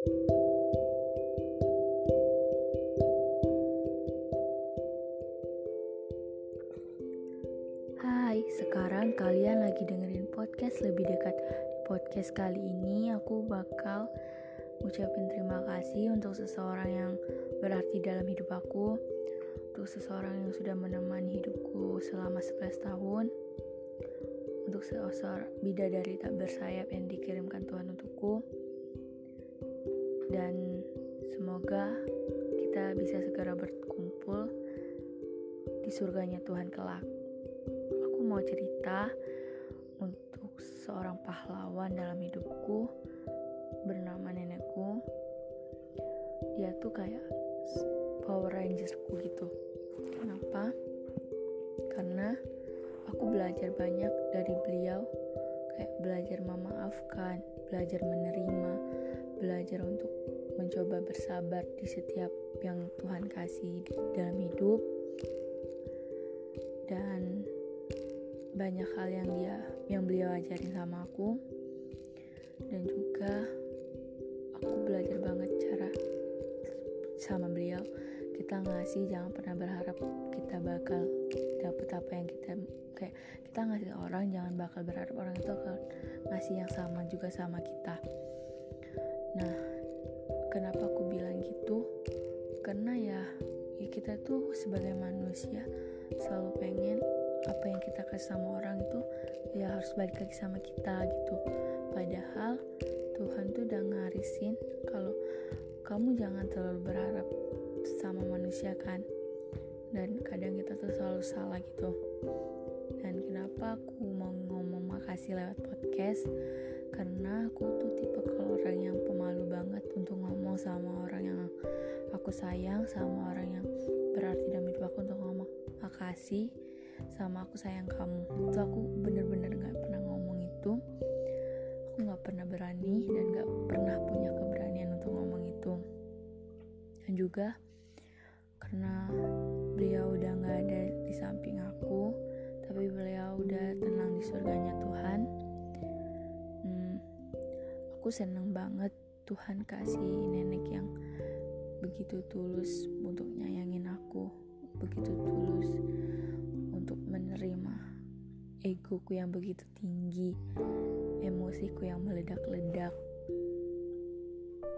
Hai, sekarang kalian lagi dengerin podcast lebih dekat. Podcast kali ini aku bakal ngucapin terima kasih untuk seseorang yang berarti dalam hidup aku, untuk seseorang yang sudah menemani hidupku selama 11 tahun, untuk seorang bidadari tak bersayap yang dikirimkan Tuhan untukku, dan semoga kita bisa segera berkumpul di surganya Tuhan kelak mau cerita untuk seorang pahlawan dalam hidupku bernama nenekku. Dia tuh kayak Power Rangersku gitu. Kenapa? Karena aku belajar banyak dari beliau, kayak belajar memaafkan, belajar menerima, belajar untuk mencoba bersabar di setiap yang Tuhan kasih dalam hidup. Dan banyak hal yang dia yang beliau ajarin sama aku. Dan juga aku belajar banget cara sama beliau. Kita ngasih jangan pernah berharap kita bakal dapet apa yang kita kayak kita ngasih orang jangan bakal berharap orang itu akan ngasih yang sama juga sama kita nah kenapa aku bilang gitu? Karena ya ya kita tuh sebagai manusia selalu pengen apa yang kita kasih sama orang itu ya harus balik lagi sama kita gitu. Padahal Tuhan tuh udah ngarisin kalau kamu jangan terlalu berharap sama manusia kan? Dan kadang kita tuh selalu salah gitu. Dan kenapa aku mau ngomong makasih lewat podcast? Karena aku tuh tipe aku sayang sama orang yang berarti dalam hidup aku untuk ngomong makasih sama aku sayang kamu. Itu aku bener-bener gak pernah ngomong itu. Aku gak pernah berani dan gak pernah punya keberanian untuk ngomong itu. Dan juga karena beliau udah gak ada di samping aku tapi beliau udah tenang di surganya Tuhan. Hmm, aku seneng banget Tuhan kasih nenek yang begitu tulus untuk nyayangin aku begitu tulus menerima egoku yang begitu tinggi, emosiku yang meledak-ledak,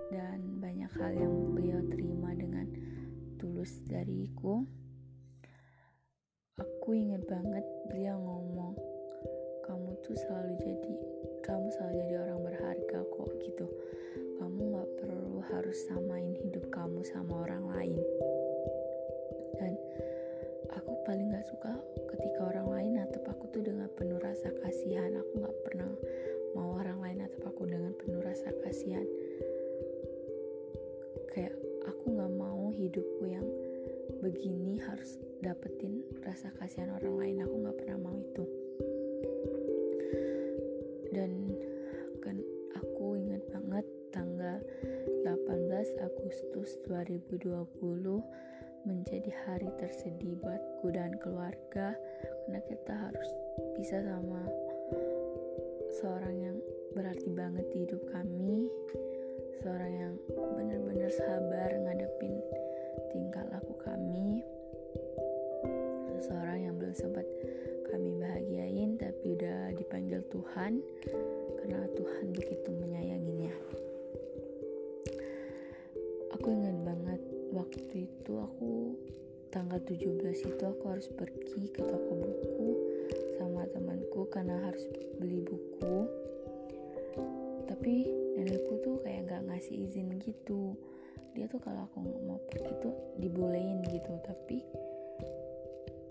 dan banyak hal yang beliau terima dengan tulus dariku. Aku ingat banget beliau ngomong, kamu tuh selalu jadi, kamu selalu jadi orang berharga kok gitu. Harus samain hidup kamu sama orang lain. Dan aku paling gak suka ketika orang lain natap aku tuh dengan penuh rasa kasihan. Aku gak pernah mau orang lain natap aku dengan penuh rasa kasihan. Kayak aku gak mau hidupku yang begini harus dapetin rasa kasihan orang lain. Aku gak pernah mau 2020 menjadi hari tersedih buatku dan keluarga karena kita harus bisa sama seorang yang berarti banget di hidup kami seorang yang benar-benar sabar ngadepin tingkah laku kami seseorang yang belum sempat kami bahagiain tapi udah dipanggil Tuhan karena Tuhan begitu waktu itu aku tanggal 17 itu aku harus pergi ke toko buku sama temanku karena harus beli buku. Tapi nenekku tuh kayak gak ngasih izin gitu. Dia tuh kalau aku mau pergi tuh dibolehin gitu. Tapi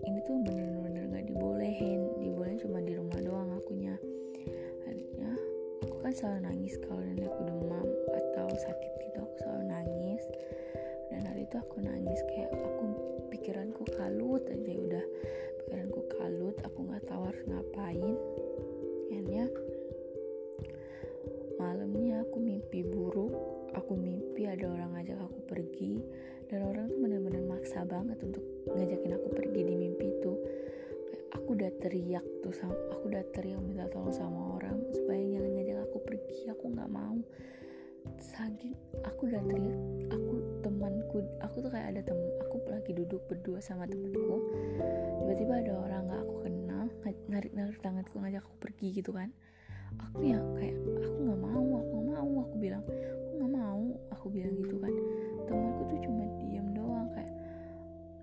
ini tuh bener-bener gak dibolehin. Dibolehin cuma di rumah doang akunya. Akhirnya aku kan selalu nangis kalau nenekku demam atau sakit gitu. Aku selalu itu aku nangis. Kayak aku pikiranku kalut aja udah pikiranku kalut aku nggak tahu harus ngapain. Akhirnya malamnya aku mimpi buruk aku mimpi ada orang ngajak aku pergi. Dan orang tuh bener-bener maksa banget untuk ngajakin aku pergi di mimpi itu. Aku udah teriak tuh sama aku udah teriak minta tolong sama orang supaya jangan ngajak aku pergi aku nggak mau saking aku udah teriak aku temanku aku tuh kayak ada temen aku lagi duduk berdua sama temanku. Tiba-tiba ada orang nggak aku kenal narik narik tanganku ngajak aku pergi gitu kan. Aku ya kayak aku nggak mau aku nggak mau aku bilang aku nggak mau aku bilang gitu kan. Temanku tuh cuma diem doang kayak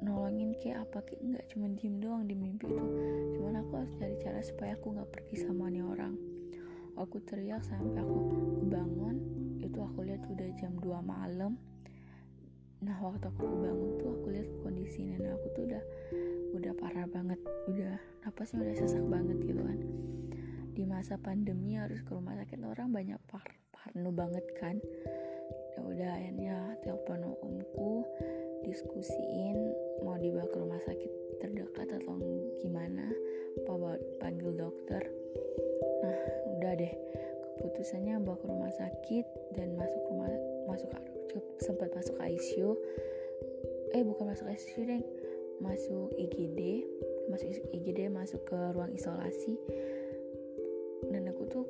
nolongin kayak apa kayak nggak cuma diem doang di mimpi itu. Cuman aku harus cari cara supaya aku nggak pergi sama nih orang aku teriak sampai aku bangun itu aku lihat udah jam 2 malam. Nah waktu aku bangun tuh aku lihat kondisi nenek aku tuh udah udah parah banget. Udah napasnya udah sesak banget gitu kan. Di masa pandemi harus ke rumah sakit orang banyak par parno banget kan. Ya udah akhirnya telepon omku diskusiin mau dibawa ke rumah sakit terdekat atau gimana. Apa panggil dokter. Nah udah deh keputusannya bawa ke rumah sakit dan masuk rumah masuk sempat masuk ICU eh bukan masuk ICU deh masuk IGD masuk IGD masuk ke ruang isolasi. Dan aku tuh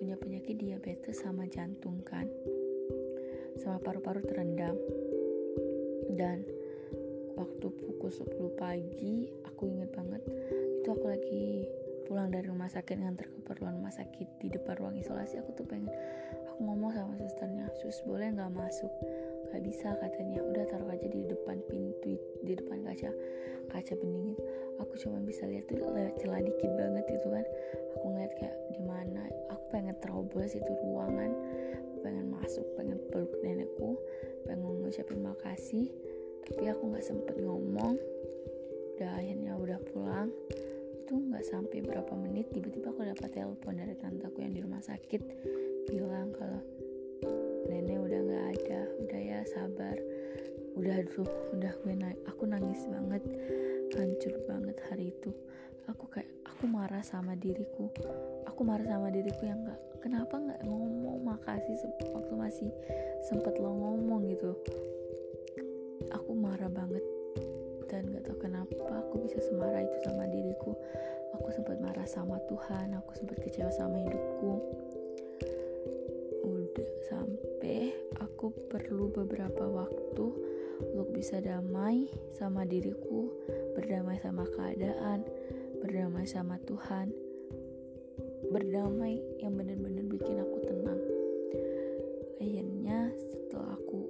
punya penyakit diabetes sama jantung kan sama paru-paru terendam. Dan waktu pukul 10 pagi aku inget banget itu aku lagi pulang dari rumah sakit nganter keperluan rumah sakit di depan ruang isolasi aku tuh pengen aku ngomong sama susternya sus boleh nggak masuk? Gak bisa katanya. Udah taruh aja di depan pintu di depan kaca kaca bening aku cuma bisa lihat tuh lewat celah dikit banget itu kan. Aku ngeliat kayak di mana. Aku pengen terobos itu ruangan. Pengen masuk pengen peluk nenekku. Pengen ngucapin makasih. Tapi aku nggak sempet ngomong. Udah akhirnya udah pulang itu nggak sampai berapa menit tiba-tiba aku dapat telepon dari tantaku yang di rumah sakit. Bilang kalau nenek udah nggak ada udah ya sabar. Udah tuh udah gue naik aku nangis banget hancur banget hari itu. Aku kayak aku marah sama diriku. Aku marah sama diriku yang nggak kenapa nggak ngomong? Makasih waktu masih sempet lo ngomong gitu. Aku marah banget dan gak tau kenapa aku bisa semarah itu sama sempat marah sama Tuhan aku sempat kecewa sama hidupku sampai aku perlu beberapa waktu untuk bisa damai sama diriku, berdamai sama keadaan, berdamai sama Tuhan, berdamai yang benar-benar bikin aku tenang. Akhirnya setelah aku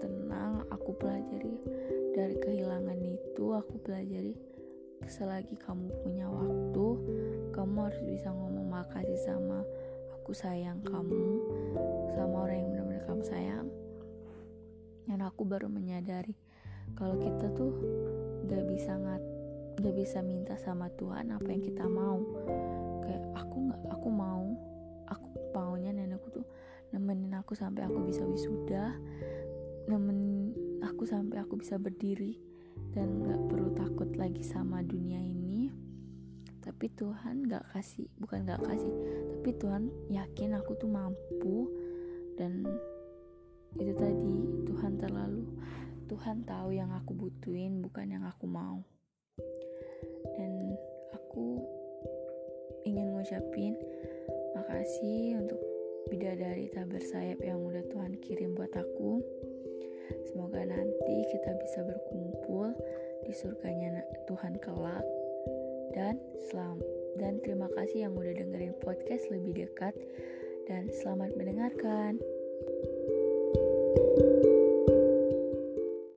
tenang, aku pelajari dari kehilangan itu, aku pelajari selagi kamu punya waktu, kamu harus bisa ngomong makasih sama aku sayang kamu sama orang yang benar-benar kamu sayang. Dan aku baru menyadari kalau kita tuh gak bisa ngat gak bisa minta sama Tuhan apa yang kita mau. Kayak aku nggak aku mau aku maunya nenekku tuh nemenin aku sampai aku bisa wisuda nemenin aku sampai aku bisa berdiri dan nggak perlu takut lagi sama dunia ini. Tapi Tuhan gak kasih bukan gak kasih tapi Tuhan yakin aku tuh mampu. Dan itu tadi Tuhan terlalu Tuhan tahu yang aku butuhin bukan yang aku mau. Dan aku ingin ngucapin makasih untuk bidadari tak bersayap yang udah Tuhan kirim buat aku kita bisa berkumpul di surganya Tuhan kelak. Dan selam dan terima kasih yang udah dengerin podcast lebih dekat dan selamat mendengarkan. thank you